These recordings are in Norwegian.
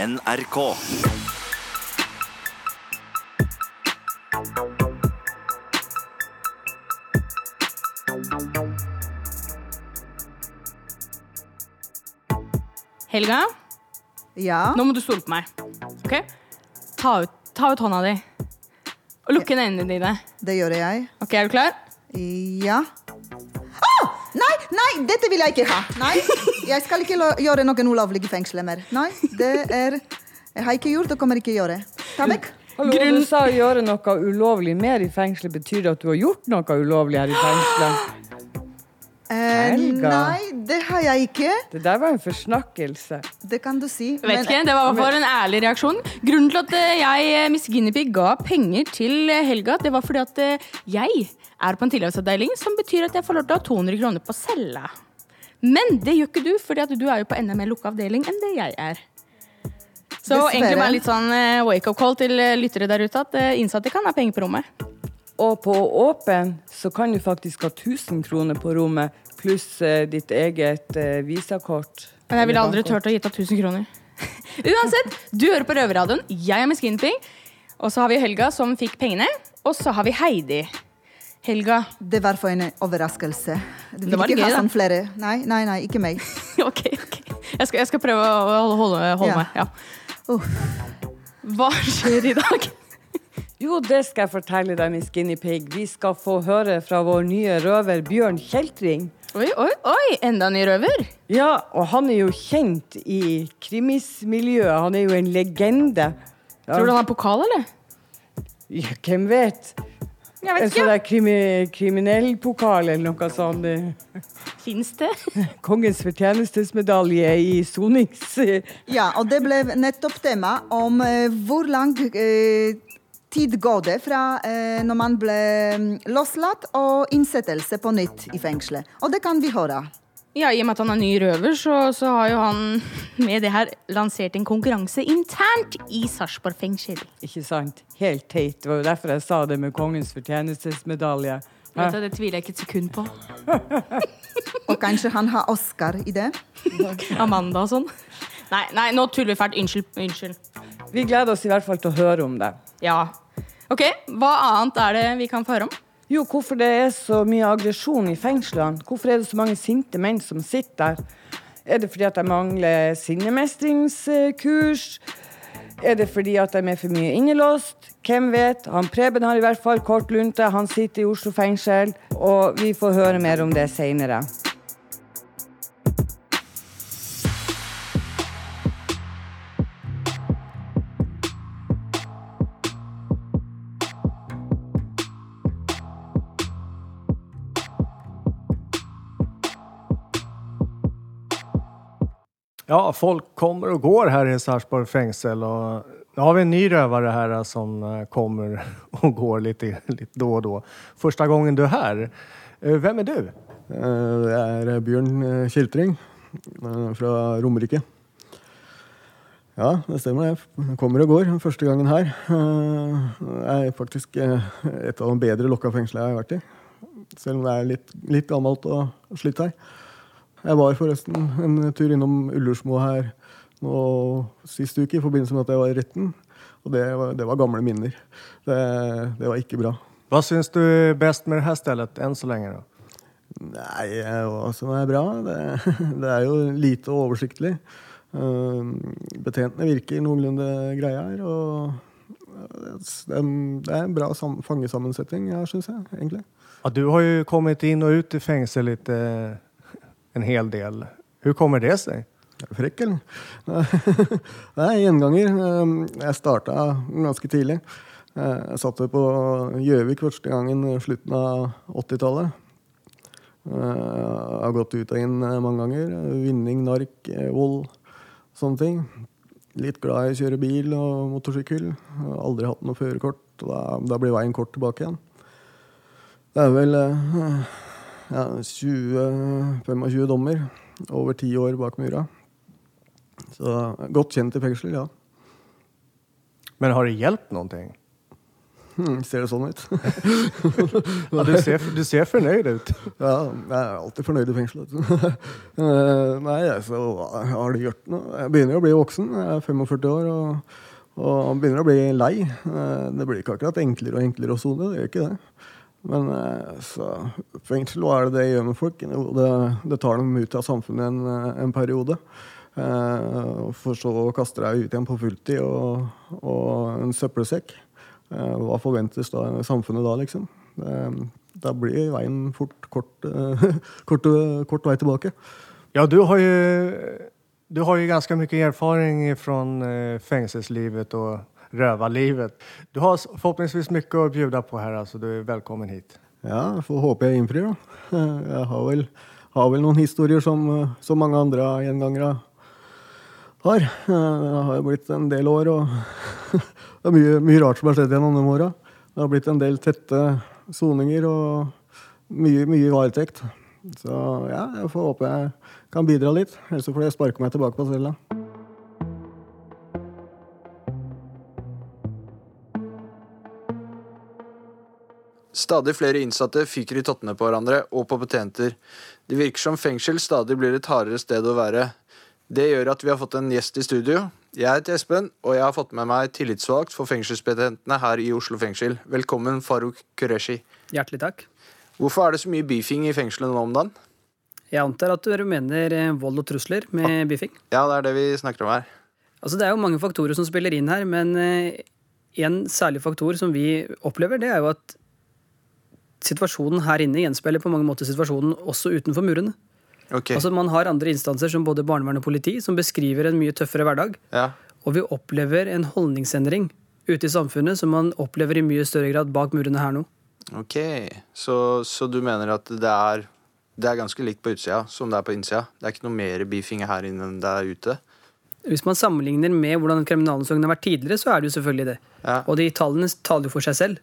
NRK. Helga, Ja. nå må du stole på meg. Ok? Ta ut, ta ut hånda di. Og lukk inn øynene dine. Det gjør jeg. Ok, Er du klar? Ja. Å! Nei, nei, dette vil jeg ikke ha. Nei, jeg skal ikke lo- gjøre noen ulovlige fengsler mer. Nei, det er Jeg har ikke gjort og kommer ikke gjøre. Ta vekk. Hallo, Grunn- Du sa å gjøre noe ulovlig mer i fengselet. Betyr det at du har gjort noe ulovlig her i fengselet? Eh, Helga. nei, det har jeg ikke. Det der var en forsnakkelse. Det kan du si. Vet ikke, Det var for en ærlig reaksjon. Grunnen til at eh, jeg, eh, Miss Guinevere, ga penger til Helga, det var fordi at jeg er på en tilleggsavdeling, som betyr at jeg får lov til å ha 200 kroner på cella. Men det gjør ikke du, fordi du er jo på enda mer lukka avdeling enn det jeg er. Så Dessverre. egentlig bare litt sånn eh, wake-up call til eh, lyttere der ute at eh, innsatte kan ha penger på rommet. Og på åpen så kan du faktisk ha 1000 kroner på rommet, pluss ditt eget visakort. Men jeg ville aldri turt å gitt deg 1000 kroner. Uansett, du hører på Røverradioen. Jeg er Miss Skinping, Og så har vi Helga som fikk pengene. Og så har vi Heidi. Helga. Det var for en overraskelse. Du Det vil var ikke gøy, ha da. sånn flere. Nei, nei, nei, ikke meg. ok, ok. Jeg skal, jeg skal prøve å holde, holde Ja. meg. Ja. Uh. Hva skjer i dag? Jo, det skal jeg fortelle deg, min skinny Pig. Vi skal få høre fra vår nye røver Bjørn Kjeltring. Oi, oi, oi! Enda en ny røver. Ja, og han er jo kjent i krimismiljøet. Han er jo en legende. Ja, Tror du han har pokal, eller? ja, hvem vet? Jeg vet ikke. Så det er krimi, kriminellpokal eller noe sånt. Fins det? Kongens fortjenestesmedalje i sonings... Ja, og det ble nettopp tema om eh, hvor lang eh, tid går det fra eh, når man ble losslatt løslatt og innsettelse på nytt i fengselet. Og det kan vi høre. Ja, I og med at han er ny røver, så, så har jo han med det her lansert en konkurranse internt i Sarpsborg fengsel. Ikke sant? Helt teit. Det var jo derfor jeg sa det med kongens fortjenestesmedalje. Vet du, det tviler jeg ikke et sekund på. Og kanskje han har Oscar i det. Amanda og sånn. Nei, nei, nå tuller vi fælt. Unnskyld. Unnskyld. Vi gleder oss i hvert fall til å høre om det. Ja. OK, hva annet er det vi kan få høre om? Jo, hvorfor det er så mye aggresjon i fengslene? Hvorfor er det så mange sinte menn som sitter der? Er det fordi at de mangler sinnemestringskurs? Er det fordi at de er for mye innelåst? Hvem vet? Han Preben har i hvert fall kort lunte. Han sitter i Oslo fengsel, og vi får høre mer om det seinere. Ja, folk kommer og går her i Sarpsborg fengsel. Og nå har vi en ny røver her som eh, kommer og går litt, litt da og da. Første gangen du er her. Hvem er du? Eh, Det er Bjørn eh, Kjeltring eh, fra Romerike. Ja, det stemmer. Jeg kommer og går første gangen her. Eh, Det er faktisk eh, et av de bedre lokka fengslene jeg har vært i. Selv om det er litt, litt gammelt og slitt her. Jeg var forresten en tur innom Ullersmo her nå sist uke i forbindelse med at jeg var i retten. Og det var, det var gamle minner. Det, det var ikke bra. Hva syns du best bäst med det här stället än så lenge? da? Nei, hva som er bra? Det, det er jo lite og oversiktlig. Uh, betjentene virker noenlunde greie her. Og det er, en bra fangesammensetning her, syns jeg, egentlig. Ja, du har jo kommet inn og ut i fengsel lite, eh, en hel del. Hvordan kommer det seg? Frekk, eller? er gjenganger. Um, Jeg starta ganske tidlig. Uh, Jeg satt på Gjøvik første gangen i slutten av 80-tallet. Jeg har gått ut og inn uh, mange ganger. Vinning, nark, eh, vold, sånne ting. Litt glad i å kjøre bil og motorsykkel. Aldri hatt noe førerkort. Da, da blir veien kort tilbake igjen. Det er vel ja, 20-25 dommer. Over ti år bak mura. Så godt kjent i fengsel, ja. Men har det hjulpet noen ting? Hmm, ser det sånn ut? Ja, du, ser, du ser fornøyd ut. Ja, jeg er alltid fornøyd i fengselet. Eh, Nei, hva har det gjort noe? Jeg begynner å bli voksen. Jeg er 45 år og, og begynner å bli lei. Eh, Det blir ikke akkurat enklere og enklere å sone. Det gjør ikke det. Men eh, så, fengsel, hva er det det gjør med folk? Det, det tar dem ut av samfunnet en, en periode. Eh, For så å kaste deg ut igjen på fulltid og, og en søppelsekk. Eh, Hva forventes da samfunnet da, liksom? Da blir veien fort kort, eh, kort, kort vei tilbake. Ja, du har jo du har ju ganska mycket erfarenhet från fengselslivet och rövarlivet. Du har forhåpentligvis mye å bjuda på her, så du er velkommen hit. Ja, får håpe jeg innfrir, da. Jeg har vel, har vel noen historier som, eh, som mange andre gjengangere har. Det har jo blitt en del år, og det er mye, mye rart som har skjedd gjennom de åra. Det har blitt en del tette soninger og mye, mye varetekt. Så ja, jeg får håpe jeg kan bidra litt. Ellers får jeg sparke meg tilbake på cella. Stadig flere innsatte fyker i tottene på hverandre og på betjenter. Det virker som fengsel stadig blir et hardere sted å være. Det gjør at vi har fått en gjest i studio. Jeg heter Espen, og jeg har fått med meg tillitsvalgt for fengselsbetjentene her i Oslo fengsel. Velkommen, Farouk Qureshi. Hjertelig takk. Hvorfor er det så mye beefing i fengselet nå om dagen? Jeg antar at du mener eh, vold og trusler med beefing? Ja, det er det vi snakker om her. Altså, det er jo mange faktorer som spiller inn her, men eh, en særlig faktor som vi opplever, det er jo at situasjonen her inne gjenspeiler på mange måter situasjonen også utenfor murene. Okay. Altså, man har andre instanser som både barnevern og politi som beskriver en mye tøffere hverdag, ja. og vi opplever en holdningsendring ute i samfunnet som man opplever i mye større grad bak murene her nå. Ok, så, så du mener at det er, det er ganske likt på utsida som det er på innsida? Det er ikke noe mer beefing her inne enn det er ute? Hvis man sammenligner med hvordan kriminalomsorgen har vært tidligere, så er det jo selvfølgelig det. Ja, Og de tallene taler jo for seg selv.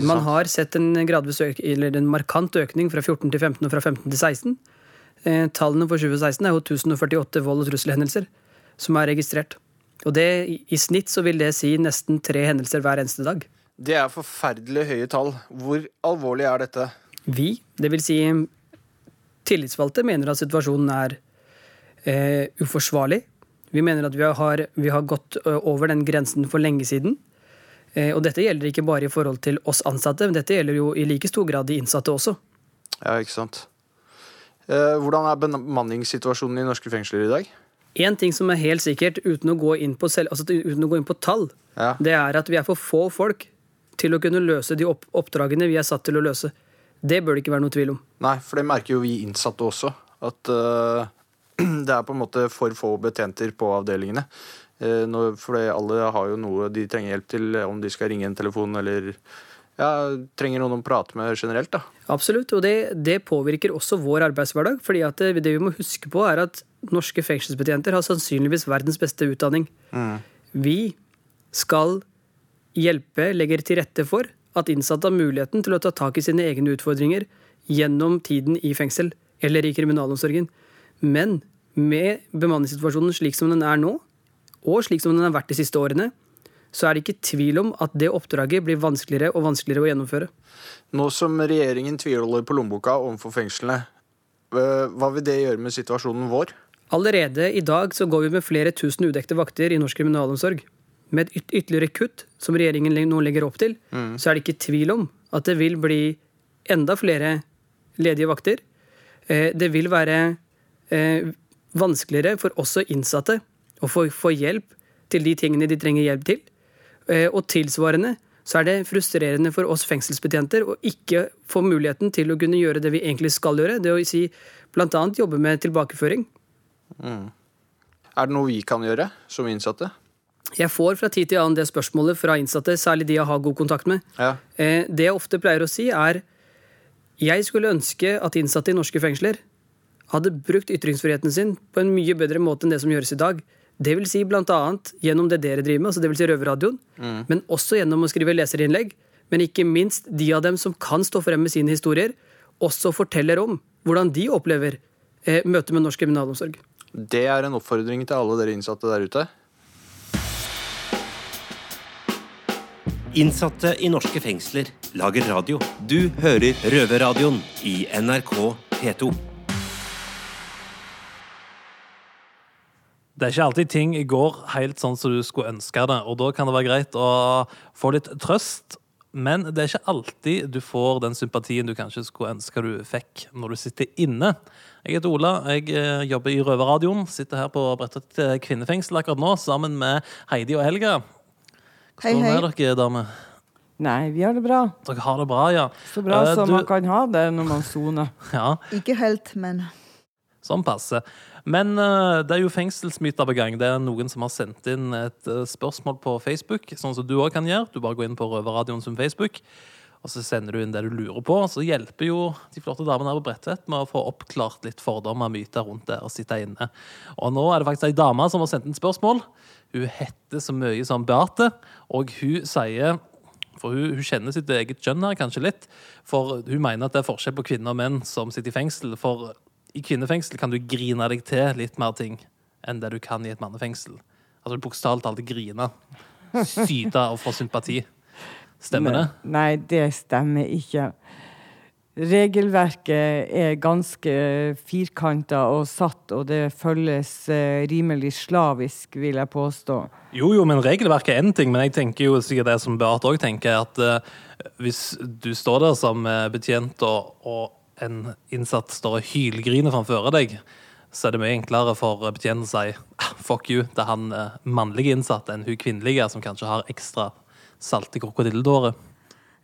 Man har sett en øk, eller en markant økning fra 14 til 15 og fra 15 til 16. Eh, tallene for 2016 er jo 1048 vold- og trusselhendelser som er registrert. Og det, i- snitt så vil det si nesten tre hendelser hver eneste dag. Det er forferdelig høye tall. Hvor alvorlig er dette? Vi, det vil si tillitsvalgte, mener at situasjonen er eh, uforsvarlig. Vi mener at vi har, vi har gått over den grensen for lenge siden. Eh, og dette gjelder ikke bare i forhold til oss ansatte, men dette gjelder jo i like stor grad de innsatte også. Ja, ikke sant. Eh, hvordan er bemanningssituasjonen i norske fengsler i dag? Én ting som er helt sikkert, uten å gå inn på, selv, altså, uten å gå inn på tall, Ja. det er at vi er for få folk til å kunne løse de oppdragene vi er satt til å løse. Det bør det ikke være noe tvil om. Nei, for det merker jo vi innsatte også. At uh, det er på en måte for få betjenter på avdelingene. Uh, for alle har jo noe de trenger hjelp til, eh, om de skal ringe en telefon eller ja, trenger noen å prate med generelt. da. Absolutt, og det, det påvirker også vår arbeidshverdag. fordi at det, det vi må huske på, er at norske fengselsbetjenter har sannsynligvis verdens beste utdanning. Vi skal hjelpe, legger til rette for at innsatte har muligheten til å ta tak i sine egne utfordringer gjennom tiden i fengsel eller i kriminalomsorgen. Men med bemanningssituasjonen slik som den er nå, og slik som den har vært de siste årene, så er det ikke tvil om at det oppdraget blir vanskeligere og vanskeligere å gjennomføre. Nå som regjeringen tviholder på lommeboka overfor fengslene, eh, hva vil det gjøre med situasjonen vår? Allerede i dag så går vi med flere tusen udekte vakter i norsk kriminalomsorg. Med et yt- ytterligere kutt, som regjeringen nå legger opp til, så er det ikke tvil om at det vil bli enda flere ledige vakter. Eh, Det vil være eh, vanskeligere for også innsatte å få, få hjelp til de tingene de trenger hjelp til. Eh, Og tilsvarende så er det frustrerende for oss fengselsbetjenter å ikke få muligheten til å kunne gjøre det vi egentlig skal gjøre. Det å si bl.a. jobbe med tilbakeføring. Er det noe vi kan gjøre som innsatte? Jeg får fra tid til annen det spørsmålet fra innsatte, særlig de jeg har god kontakt med. Ja. Eh, Det jeg ofte pleier å si, er jeg skulle ønske at innsatte i norske fengsler hadde brukt ytringsfriheten sin på en mye bedre måte enn det som gjøres i dag. Det vil si blant annet gjennom det dere driver med, altså det vil si Røverradioen, men også gjennom å skrive leserinnlegg. Men ikke minst de av dem som kan stå frem med sine historier, også forteller om hvordan de opplever eh, møtet med norsk kriminalomsorg. Det er en oppfordring til alle dere innsatte der ute. Innsatte i norske fengsler lager radio. Du hører Røverradioen i NRK P2. Det er ikke alltid ting går helt sånn som du skulle ønske det, og da kan det være greit å få litt trøst. Men det er ikke alltid du får den sympatien du kanskje skulle ønske du fikk når du sitter inne. Jeg heter Ola, jeg eh, jobber i Røverradioen. Sitter her på Bredtvet kvinnefengsel akkurat nå sammen med Heidi og Helga. Hei, Hvordan hei. er dere, damer? Nei, vi har det bra. Dere har det bra, ja? Så bra uh, som du- man kan ha det når man soner. Ja, Ikke helt, men Sånn passe. Men eh, det er jo fengselsmyter på gang. Det er noen som har sendt inn et eh, spørsmål på Facebook, sånn som du òg kan gjøre. Du bare går inn på Røverradioen som Facebook, og så sender du inn det du lurer på. Og så hjelper jo de flotte damene her på Bredtvet med å få oppklart litt fordommer og myter rundt det å sitte inne. Og nå er det faktisk ei dame som har sendt inn spørsmål. Hun heter så mye som Beate, og hun sier for hun, hun kjenner sitt eget kjønn her kanskje litt. For hun mener at det er forskjell på kvinner og menn som sitter i fengsel. For i kvinnefengsel kan du grine deg til litt mer ting enn det du kan i et mannefengsel. Altså bokstavelig talt grine. Syte og få sympati. Stemmer det? Nei, det stemmer ikke. Regelverket er ganske firkanta og satt, og det følges eh, rimelig slavisk, vil jeg påstå. Jo, jo, men regelverket er én ting, men jeg tenker jo sikkert det som Beate òg tenker, at uh, hvis du står der som eh, betjent, og, og en innsatt står og hylgriner framfor deg, så er det mye enklere for betjenten å si «Ah, fuck you, det er han eh, mannlige innsatte enn hun kvinnelige, som kanskje har ekstra salte krokodilletårer.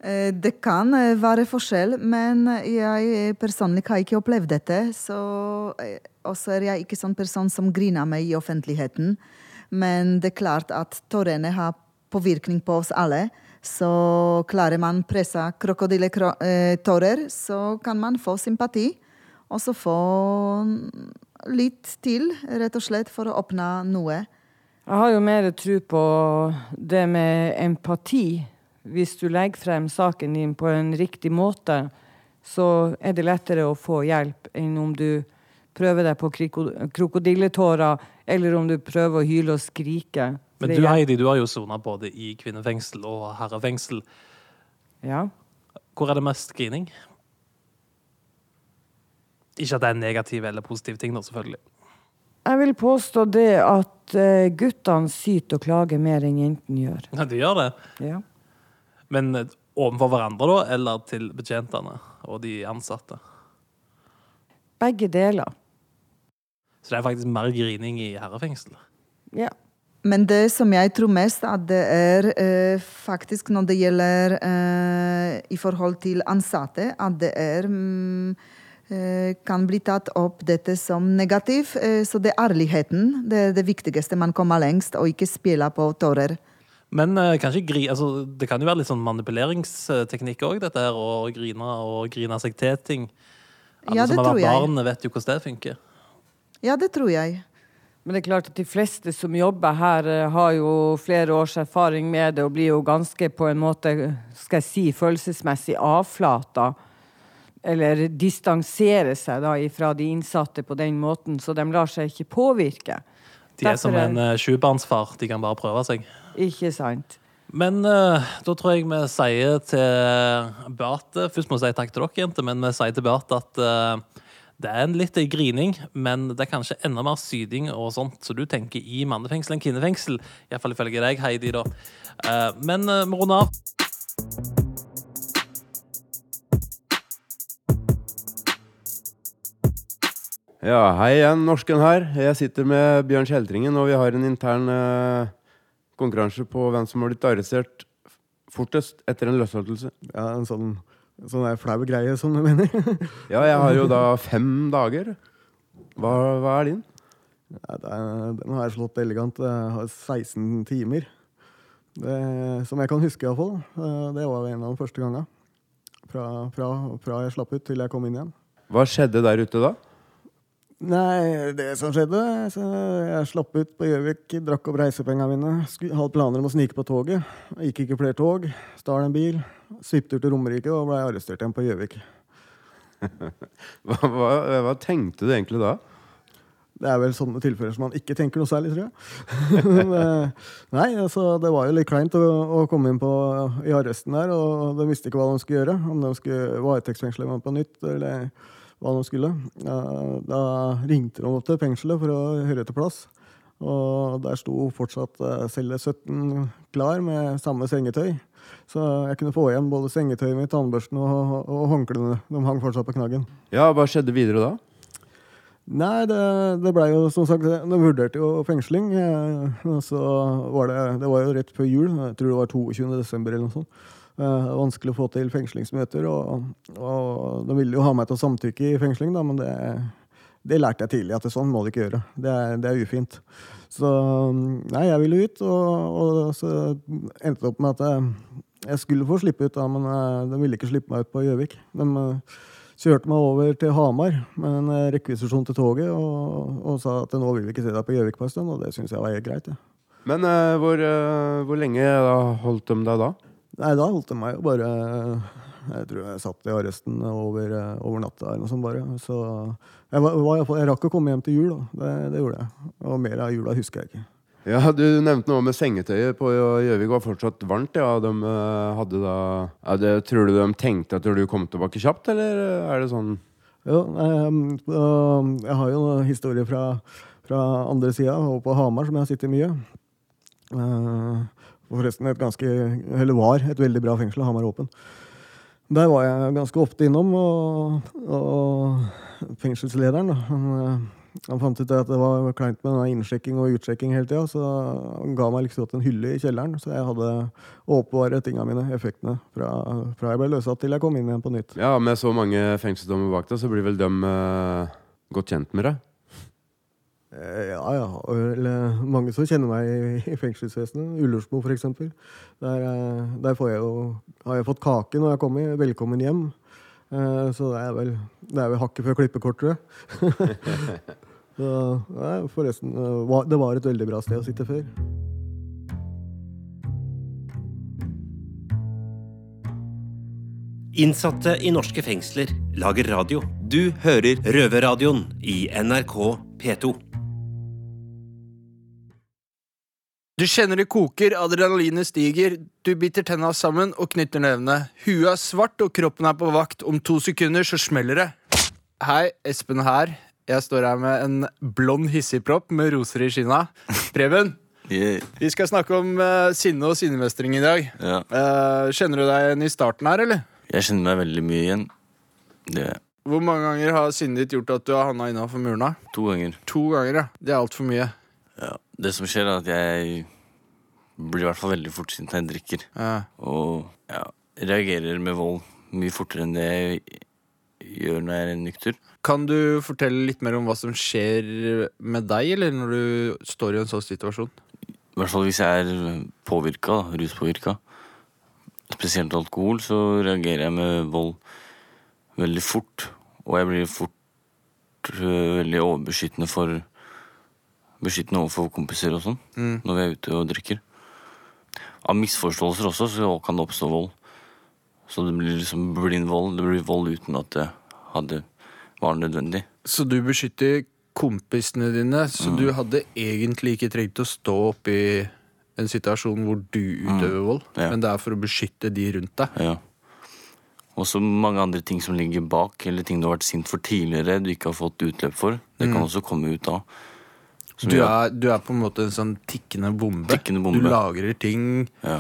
eh, det kan eh, være forskjell. Men jeg personlig har ikke opplevd dette. Så eh, også er jeg ikke sånn person som griner meg i offentligheten. Men det er klart at tårene har påvirkning på oss alle. Så klarer man presse krokodilletårer, så kan man få sympati. Og så få litt til, rett og slett, for å åpne noe. Jeg har jo mer tro på det med empati. Hvis du legger frem saken din på en riktig måte, så er det lettere å få hjelp enn om du prøver deg på krokodilletårer, eller om du prøver å hyle og skrike. Men du Heidi, du har jo sona både i kvinnefengsel og herrefengsel. Ja. Hvor er det mest grining? Ikke at det er en negativ eller positiv ting, da, selvfølgelig. Jeg vil påstå det at eh, guttene syter og klager mer enn jentene gjør. Ja, de gjør det. Ja. Men eh, overfor hverandre, da, eller til betjentene og de ansatte? Begge deler. Så det er faktisk mer grining i herrefengsel. Ja. Men det som jeg tror mest, at det er eh, faktisk når det gjelder eh, i forhold til ansatte, at det er mm, eh, kan bli tatt opp dette som negativ. Eh, så det er ærligheten. Det er det viktigste. Man kommer lengst, og ikke spille på tårer. Men eh, kanskje altså, det kan jo være litt sånn manipuleringsteknikk òg, dette her. Å grine og grine seg til ting. Alle Ja, det som har vært barn, vet jo hvordan det funker. Ja, det tror jeg. Men det er klart at de fleste som jobber her, eh, har jo flere års erfaring med det og blir jo ganske på en måte, skal jeg si, følelsesmessig avflata. Eller distanserer seg da ifra de innsatte på den måten, så de lar seg ikke påvirke. De er som en uh, sjubarnsfar. De kan bare prøve seg. Ikke sant? Men uh, da tror jeg vi sier til Beate Først må jeg si takk til dere, jenter, men vi sier til Beate at eh, det er en litt grining, men det er kanskje enda mer syding og sånt, så du tenker i mannefengsel enn kvinnefengsel. Iallfall ifølge deg, Heidi, da. Eh, men uh, vi runder av. Ja, hei igjen, norsken her. Jeg sitter med Bjørn Kjeltringen, og vi har en intern eh, konkurranse på hvem som har blitt arrestert fortest etter en løslatelse. Ja, en sånn, sånn der flau greie, som du mener. Ja, jeg har jo da fem dager. Hva, hva er din? Ja, er, den har jeg slått elegant. Jeg har 16 timer. Det, som jeg kan huske, iallfall. Det var en av de første gangene. Fra, fra, fra jeg slapp ut til jeg kom inn igjen. Hva skjedde der ute da? Nei, det som skjedde så Jeg slapp ut på Gjøvik, drakk opp reisepengene mine. Hadde planer om å snike på toget. Gikk ikke flere tog. Stal en bil. Svipptur til Romerike og ble arrestert igjen på Gjøvik. Hva, hva, hva tenkte du egentlig da? det er vel sånne tilfeller som man ikke tenker noe særlig, tror jeg. Men, eh, nei, altså, det var jo litt kleint å, å komme inn på, i arresten der, og de visste ikke hva de skulle gjøre. Om de skulle varetektsfengsle meg på nytt, eller hva de skulle. Da, ringte de opp til fengselet for å høre etter plass. Og der sto fortsatt eh, celle 17 klar med samme sengetøy. Så jeg kunne få igjen både sengetøyet mitt, tannbørsten og, og håndklærne. De hang fortsatt på knaggen. Ja, hva skjedde videre da? Nei, det, det blei jo som sagt De vurderte jo fengsling. eh, Og så var det Det var jo rett før jul. Jeg tror det var 22. desember eller noe sånt. Eh, vanskelig å få til fengslingsmøter. Og, og de ville jo ha meg til å samtykke i fengsling, da, men det, det lærte jeg tidlig at det sånn må du ikke gjøre. Det er, det er ufint. Så nei, jeg ville ut, og, og så endte det opp med at jeg, jeg skulle få slippe ut, da, men eh, de ville ikke slippe meg ut på Gjøvik. De eh, kjørte meg over til Hamar med en rekvisisjon til toget og, og sa at nå vil vi ikke se deg på Gjøvik på en stund, og det syns jeg var helt greit. Ja. Men uh, hvor, uh, hvor lenge holdt de deg da? Nei, da holdt de meg jo bare Jeg tror jeg satt i arresten over, eh, over natta eller noe sånt bare. Så jeg, var, var, jeg rakk å komme hjem til jul, da. Det, det gjorde jeg. Og mer av jula husker jeg ikke. Ja, Du nevnte noe med sengetøyet på Gjøvik var fortsatt varmt. ja, de eh, hadde da ja, det, Tror du de tenkte at du kom tilbake kjapt, eller er det sånn Jo, ehm, jeg har jo noen historier fra, fra andre sida, og på Hamar, som jeg har sittet mye. Eh, forresten et ganske Eller var et veldig bra fengsel. Hamar åpen. Der var jeg ganske ofte innom, og, og fengselslederen han, eh, han fant ut at det var kleint med innsjekking og utsjekking hele tida, så han ga meg liksom en hylle i kjelleren, så jeg hadde å oppbevare tinga mine, effektene, fra, fra jeg ble løslatt til jeg kom inn igjen på nytt. Ja, Med så mange fengselsdommer bak deg, så blir vel de uh, godt kjent med deg? Eh, Ja, ja. Eller mange som kjenner meg i, fengselsvesenet. Ullersmo, eksempel. Der, eh, der får jeg jo, har jeg fått kake når jeg kommer. Velkommen hjem. Eh, Så det er vel, det er vel hakket før klippekort, tror jeg. Så, ja, forresten, det var et veldig bra sted å sitte før. Innsatte i norske fengsler lager radio. Du hører Røverradioen i NRK P2. Du kjenner det koker, adrenalinet stiger, du biter tenna sammen og knytter nevene. Huet er svart og kroppen er på vakt. Om to sekunder så smeller det. Hei, Espen her. Jeg står her med en blond hissigpropp med roser i skinna. Preben, Yeah. vi skal snakke om eh, sinne og sinnemestring i dag. Ja. Eh, kjenner du deg igjen i starten her, eller? Jeg kjenner meg veldig mye igjen. Det er Hvor mange ganger har sinnet ditt gjort at du har havna innafor murene? to ganger. To ganger, ja. Det er altfor mye. Ja. Det som skjer, er at jeg blir i hvert fall veldig fort sint når jeg drikker. Ja. Og ja, reagerer med vold mye fortere enn det jeg gjør når jeg er nykter. Kan du fortelle litt mer om hva som skjer med deg, eller når du står i en sånn situasjon? I hvert fall hvis jeg er påvirka, ruspåvirka. Spesielt alkohol, så reagerer jeg med vold veldig fort. Og jeg blir fort øh, veldig overbeskyttende for Beskyttende overfor kompiser og sånn Mm. når vi er ute og drikker. Av misforståelser også så kan det oppstå vold. Så det blir liksom blind vold. Det blir vold uten at det hadde, var nødvendig. Så du beskytter kompisene dine, så du hadde egentlig ikke trengt å stå oppe i en situasjon hvor du utøver vold, Ja. men det er for å beskytte de rundt deg. Ja. Og så mange andre ting som ligger bak, eller ting du har vært sint for tidligere du ikke har fått utløp for. Det kan også komme ut da. Du er, du er på en måte en sånn tikkende bombe. Tikkende bombe. Du lagrer ting ja.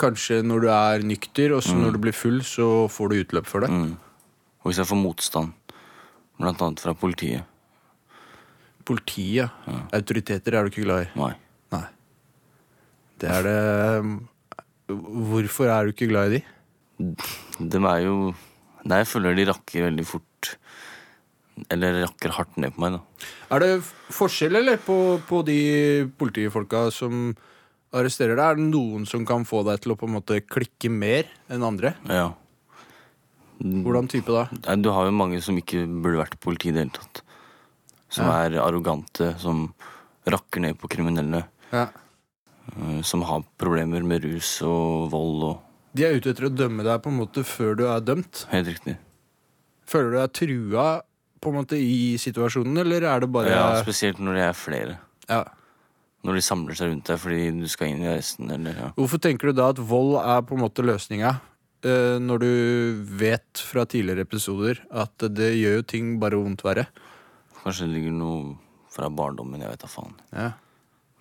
kanskje når du er nykter, og så når du blir full, så får du utløp for det. mm. Og hvis jeg får motstand, blant annet fra politiet Politiet, autoriteter, er du ikke glad i. Nei. Nei. Det er det Hvorfor er du ikke glad i de? De er jo Nei, jeg føler de rakker veldig fort Eller rakker hardt ned på meg, da. Er det forskjell eller på, på de politifolka som arresterer deg? Er det noen som kan få deg til å på en måte klikke mer enn andre? Ja. Hvordan type da? Du har jo mange som ikke burde vært politi i det hele tatt. Som Ja. er arrogante, som rakker ned på kriminelle. Ja. eh, Som har problemer med rus og vold og De er ute etter å dømme deg på en måte før du er dømt. Helt riktig. Føler du deg trua på en måte i situasjonen, eller er det bare Ja, spesielt når det er flere. Ja. Når de samler seg rundt deg fordi du skal inn i resten. Eller, ja. Hvorfor tenker du da at vold er på en måte løsninga? eh, når du vet fra tidligere episoder at det gjør jo ting bare vondt verre. Kanskje det ligger noe fra barndommen. Jeg vet da faen. Ja.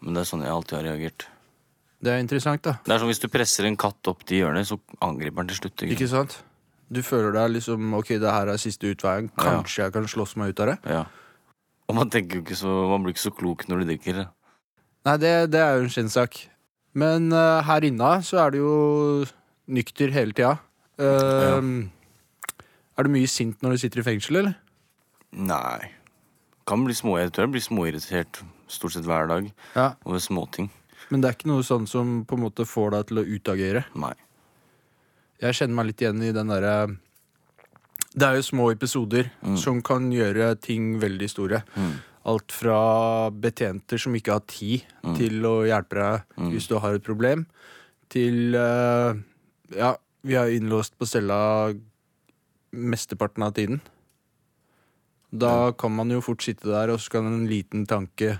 Men det er sånn jeg alltid har reagert. Det er interessant, da. Det er som hvis du presser en katt opp til hjørnet, så angriper den til slutt. Ikke sant? Du føler deg liksom Ok, det her er siste utveien. Kanskje jeg kan slåss meg ut av det? Ja. Og man tenker jo ikke så Man blir ikke så klok når du drikker. Nei, det, det er jo en kjentsak. Men uh, her inne så er du jo nykter hele tida. Ja. Er du mye sint når du sitter i fengsel, eller? Nei. Kan bli små, jeg tror jeg blir småirritert stort sett hver dag Ja. over småting. Men det er ikke noe sånn som på en måte får deg til å utagere? Nei. Jeg kjenner meg litt igjen i den derre Det er jo små episoder som kan gjøre ting veldig store. Alt fra betjenter som ikke har tid til å hjelpe deg hvis du har et problem, til uh, Ja, vi er innlåst på cella mesteparten av tiden. Da kan man jo fort sitte der, og så kan en liten tanke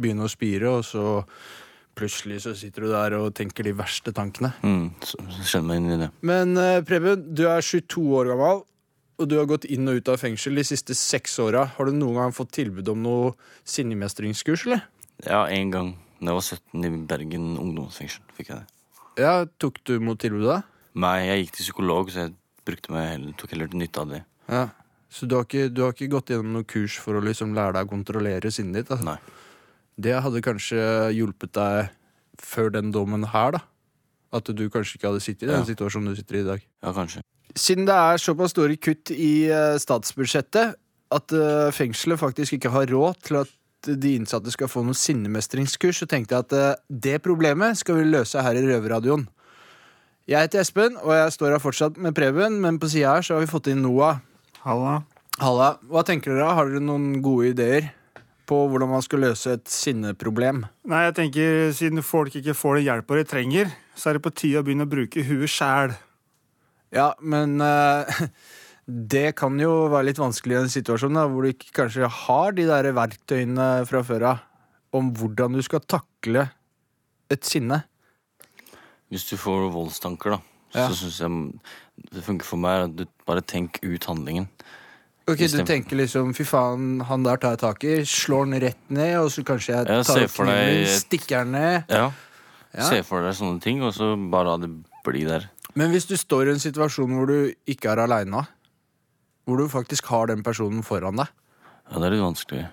begynne å spire, og så plutselig så sitter du der og tenker de verste tankene. Mm, så, så kjenner meg inn i det. Men eh, Preben, du er 22 år gammel, og du har gått inn og ut av fengsel de siste seks åra. Har du noen gang fått tilbud om noe sinnemestringskurs, eller? Ja, en gang da jeg var 17 i Bergen ungdomsfengsel, fikk jeg det. Ja, Tok du mot tilbudet? Nei, jeg gikk til psykolog, så jeg brukte meg heller, tok heller til nytte av det. Ja. Så du har, ikke, du har ikke gått gjennom noe kurs for å liksom lære deg å kontrollere sinnet ditt? Altså. Nei. Det hadde kanskje hjulpet deg før den dommen her, da? At du kanskje ikke hadde sittet i den Ja. situasjonen du sitter i i dag. Ja, kanskje. Siden det er såpass store kutt i eh, statsbudsjettet at eh, fengselet faktisk ikke har råd til at de innsatte skal få noe sinnemestringskurs, så tenkte jeg at eh, det problemet skal vi løse her i Røverradioen. Jeg heter Espen, og jeg står her fortsatt med Preben, men på sida her så har vi fått inn Noah. Halla. Halla. Hva tenker dere? Har dere noen gode ideer på hvordan man skal løse et sinneproblem? Nei, jeg tenker Siden folk ikke får den hjelpa de trenger, så er det på tide å begynne å bruke huet sjæl. Ja, men uh, det kan jo være litt vanskelig i en situasjon da, hvor du ikke kanskje har de der verktøyene fra før av om hvordan du skal takle et sinne. Hvis du får voldstanker, da, Ja. så syns jeg det funker for meg at du bare tenk ut handlingen. Ok, Du tenker liksom fy faen, han der tar jeg tak i, slår han rett ned, og så kanskje jeg Ja, tar se opp for kniven, deg- stikker han ned. Ja. Ja. Se for deg sånne ting, og så bare la det bli der. Men hvis du står i en situasjon hvor du ikke er aleine, hvor du faktisk har den personen foran deg Ja, det er litt vanskelig.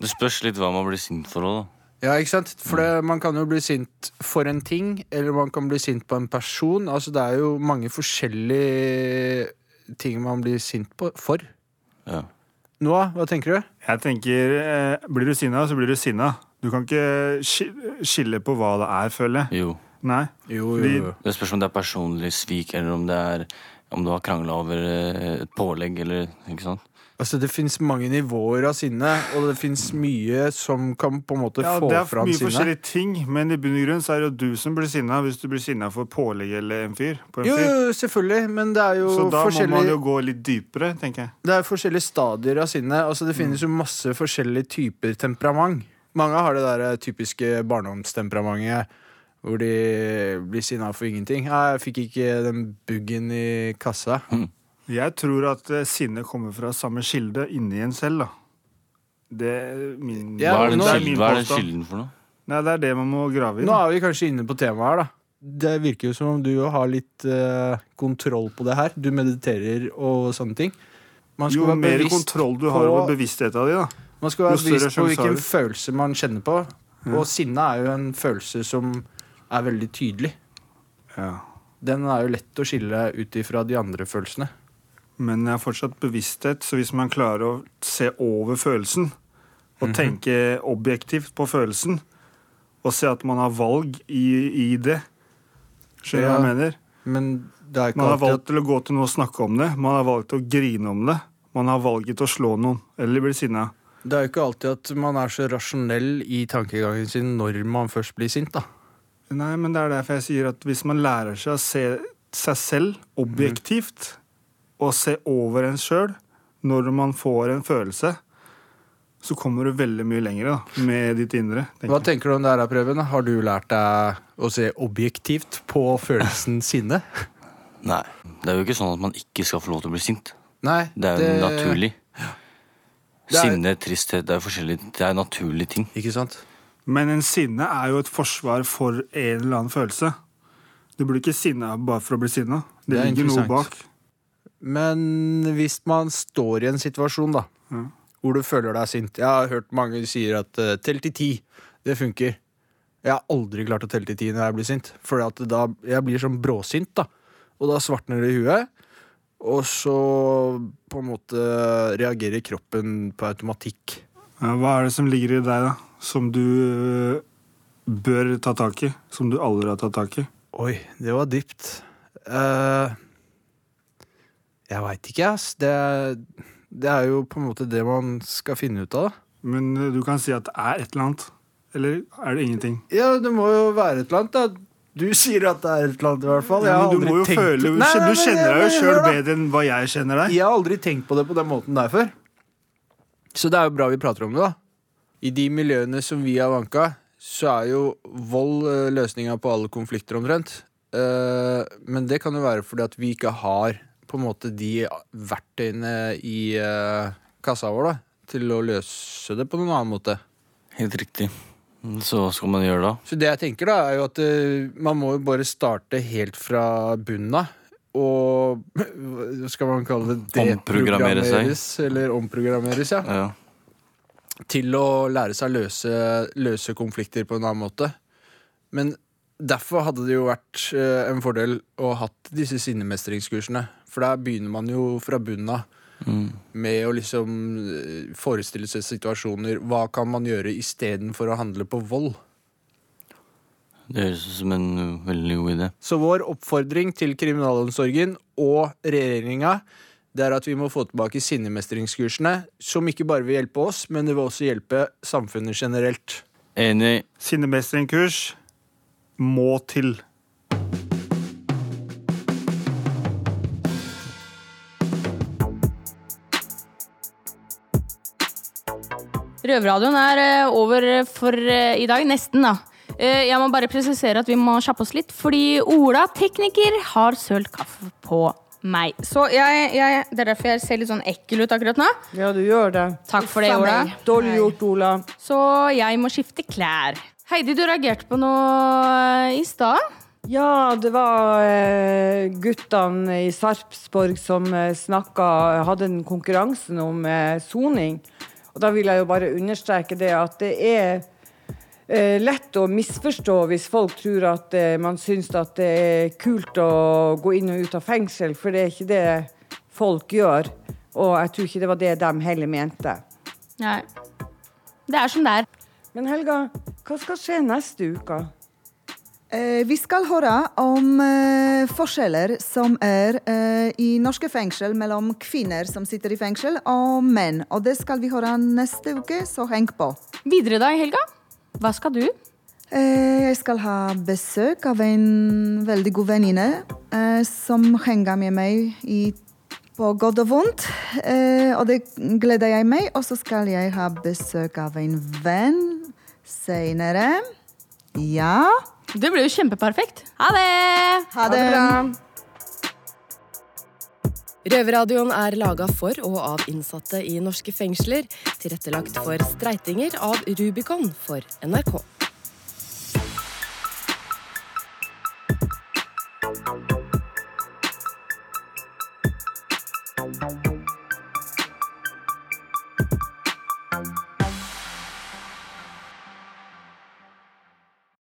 Det spørs litt hva man blir sint for òg, da. Ja, ikke sant? For det, man kan jo bli sint for en ting, eller man kan bli sint på en person. Altså, det er jo mange forskjellige ting man blir sint på for. Ja. Noah, hva tenker du? Jeg tenker, eh, Blir du sinna, så blir du sinna. Du kan ikke skille på hva det er, føler jeg. Jo. Nei. Jo, Fordi- Det spørs om det er personlig svik, eller om det er om du har krangla over eh, et pålegg, eller ikke sant. Altså, Det fins mange nivåer av sinne, og det fins mye som kan på en måte Ja, få det er mye sinne. forskjellige ting, men i bunn og grunn så er det jo du som blir sinna hvis du blir sinna for pålegg eller en fyr. På en Jo, fyr. jo, selvfølgelig, men det er jo Så da må man jo gå litt dypere, tenker jeg. Det er forskjellige stadier av sinne. Altså, det finnes jo masse forskjellige typer temperament. Mange har det der typiske barndomstemperamentet hvor de blir sinna for ingenting. Ja, 'Jeg fikk ikke den buggen i kassa'. Jeg tror at sinnet sinne kommer fra samme kilde inni en selv, da. Det er min, Ja, hva er den, nå- er kilden, min hva er den kilden for noe? Nei, det er det man må grave i. Nå er vi kanskje inne på temaet her, da. Det virker jo som om du har litt uh, kontroll på det her. Du mediterer og sånne ting. Man skal Jo være mer kontroll du har på- over bevisstheten din, da. Man skal være jo bevisst på hvilken følelse man kjenner på. Og sinne er jo en følelse som er veldig tydelig. Ja. Den er jo lett å skille ut ifra de andre følelsene. Men jeg har fortsatt bevissthet, så hvis man klarer å se over følelsen, og Mhm. tenke objektivt på følelsen, og se at man har valg i, i det Skjønner du hva jeg mener? Men Man har alltid valgt til å gå til noen og snakke om det. Man har valgt å grine om det. Man har valget til å slå noen eller bli sinna. Det er jo ikke alltid at man er så rasjonell i tankegangen sin når man først blir sint, da. Nei, men det er derfor jeg sier at hvis man lærer seg å se seg selv objektivt, og se over en sjøl, når man får en følelse, så kommer du veldig mye lenger da, med ditt indre. tenker Hva tenker du om det her, Preben? Har du lært deg å se objektivt på følelsen sinne? Nei. Det er jo ikke sånn at man ikke skal få lov til å bli sint. Nei, Det er jo det- naturlig. Er- Sinne, tristhet, det er forskjellige Det er naturlige ting. Ikke sant? Men en sinne er jo et forsvar for en eller annen følelse. Du blir ikke sinna bare for å bli sinna. Det, Det er ligger noe bak. Men hvis man står i en situasjon da, hvor du føler deg sint Jeg har hørt mange sier at uh, tell til ti. Det funker. Jeg har aldri klart å telle til ti når jeg blir sint. For jeg blir sånn bråsint, da. Og da svartner det i huet. Og så på en måte reagerer kroppen på automatikk. Ja, hva er det som ligger i deg, da? Som du øh, bør ta tak i? Som du aldri har tatt tak i? Oi, det var dypt. Eh, jeg veit ikke, ass. Det, det er jo på en måte det man skal finne ut av. Men øh, du kan si at det er et eller annet. Eller er det ingenting? Ja, det må jo være et eller annet, da. Du sier at det er et eller annet, i hvert fall. Jeg Ja, du må jo tenkt- føle Nei, nei, Du nei, kjenner deg jo sjøl bedre enn hva jeg kjenner deg. Jeg har aldri tenkt på det på den måten der før. Så det er jo bra vi prater om det, da. I de miljøene som vi har vanka, så er jo vold eh, løsninga på alle konflikter omtrent. Eh, Men det kan jo være fordi at vi ikke har på en måte de verktøyene i eh, kassa vår da, til å løse det på noen annen måte. Helt riktig. Så hva skal man gjøre da? Så det jeg tenker da, er jo at eh, man må jo bare starte helt fra bunnen av. Og hva skal man kalle det? Deprogrammeres, Eller omprogrammeres, ja. Ja. Til å lære seg å løse, løse konflikter på en annen måte. Men derfor hadde det jo vært eh, en fordel å ha hatt disse sinnemestringskursene. For da begynner man jo fra bunnen av Mm. med å liksom eh, forestille seg situasjoner. Hva kan man gjøre istedenfor å handle på vold? Det høres ut som en uh, veldig god idé. Så vår oppfordring til kriminalomsorgen og regjeringa det er at vi må få tilbake sinnemestringskursene, som ikke bare vil hjelpe oss, men det vil også hjelpe samfunnet generelt. Enig. Sinnemestringskurs må til. Røverradioen er eh, over for eh, i dag. Nesten, da. Eh, Jeg må bare presisere at vi må kjappe oss litt, fordi Ola, tekniker, har sølt kaffe på meg. Så jeg, jeg, Det er derfor jeg ser litt sånn ekkel ut akkurat nå. Ja, du gjør det. Takk for det, Ola. Dårlig gjort, Ola. Så jeg må skifte klær. Heidi, du reagerte på noe i stad. Ja, det var eh, guttene i Sarpsborg som eh, snakka Hadde en konkurransen om eh, soning. Og da vil jeg jo bare understreke det at det er eh, lett å misforstå hvis folk tror at eh, man syns at det er kult å gå inn og ut av fengsel, for det er ikke det folk gjør. Og jeg tror ikke det var det de heller mente. Nei. Det er som det er. Men Helga, hva skal skje neste uke? Eh, vi skal høre om eh, forskjeller som er eh, i norske fengsel mellom kvinner som sitter i fengsel, og menn. Og det skal vi høre neste uke, så heng på. Videre da, Helga? Hva skal du? Jeg skal ha besøk av en veldig god venninne som henger med meg i, på godt og vondt. Og det gleder jeg meg. Og så skal jeg ha besøk av en venn senere. Ja. Det blir jo kjempeperfekt. Ha det! Ha det. Røverradioen er laga for og av innsatte i norske fengsler. Tilrettelagt for streitinger av Rubicon for NRK.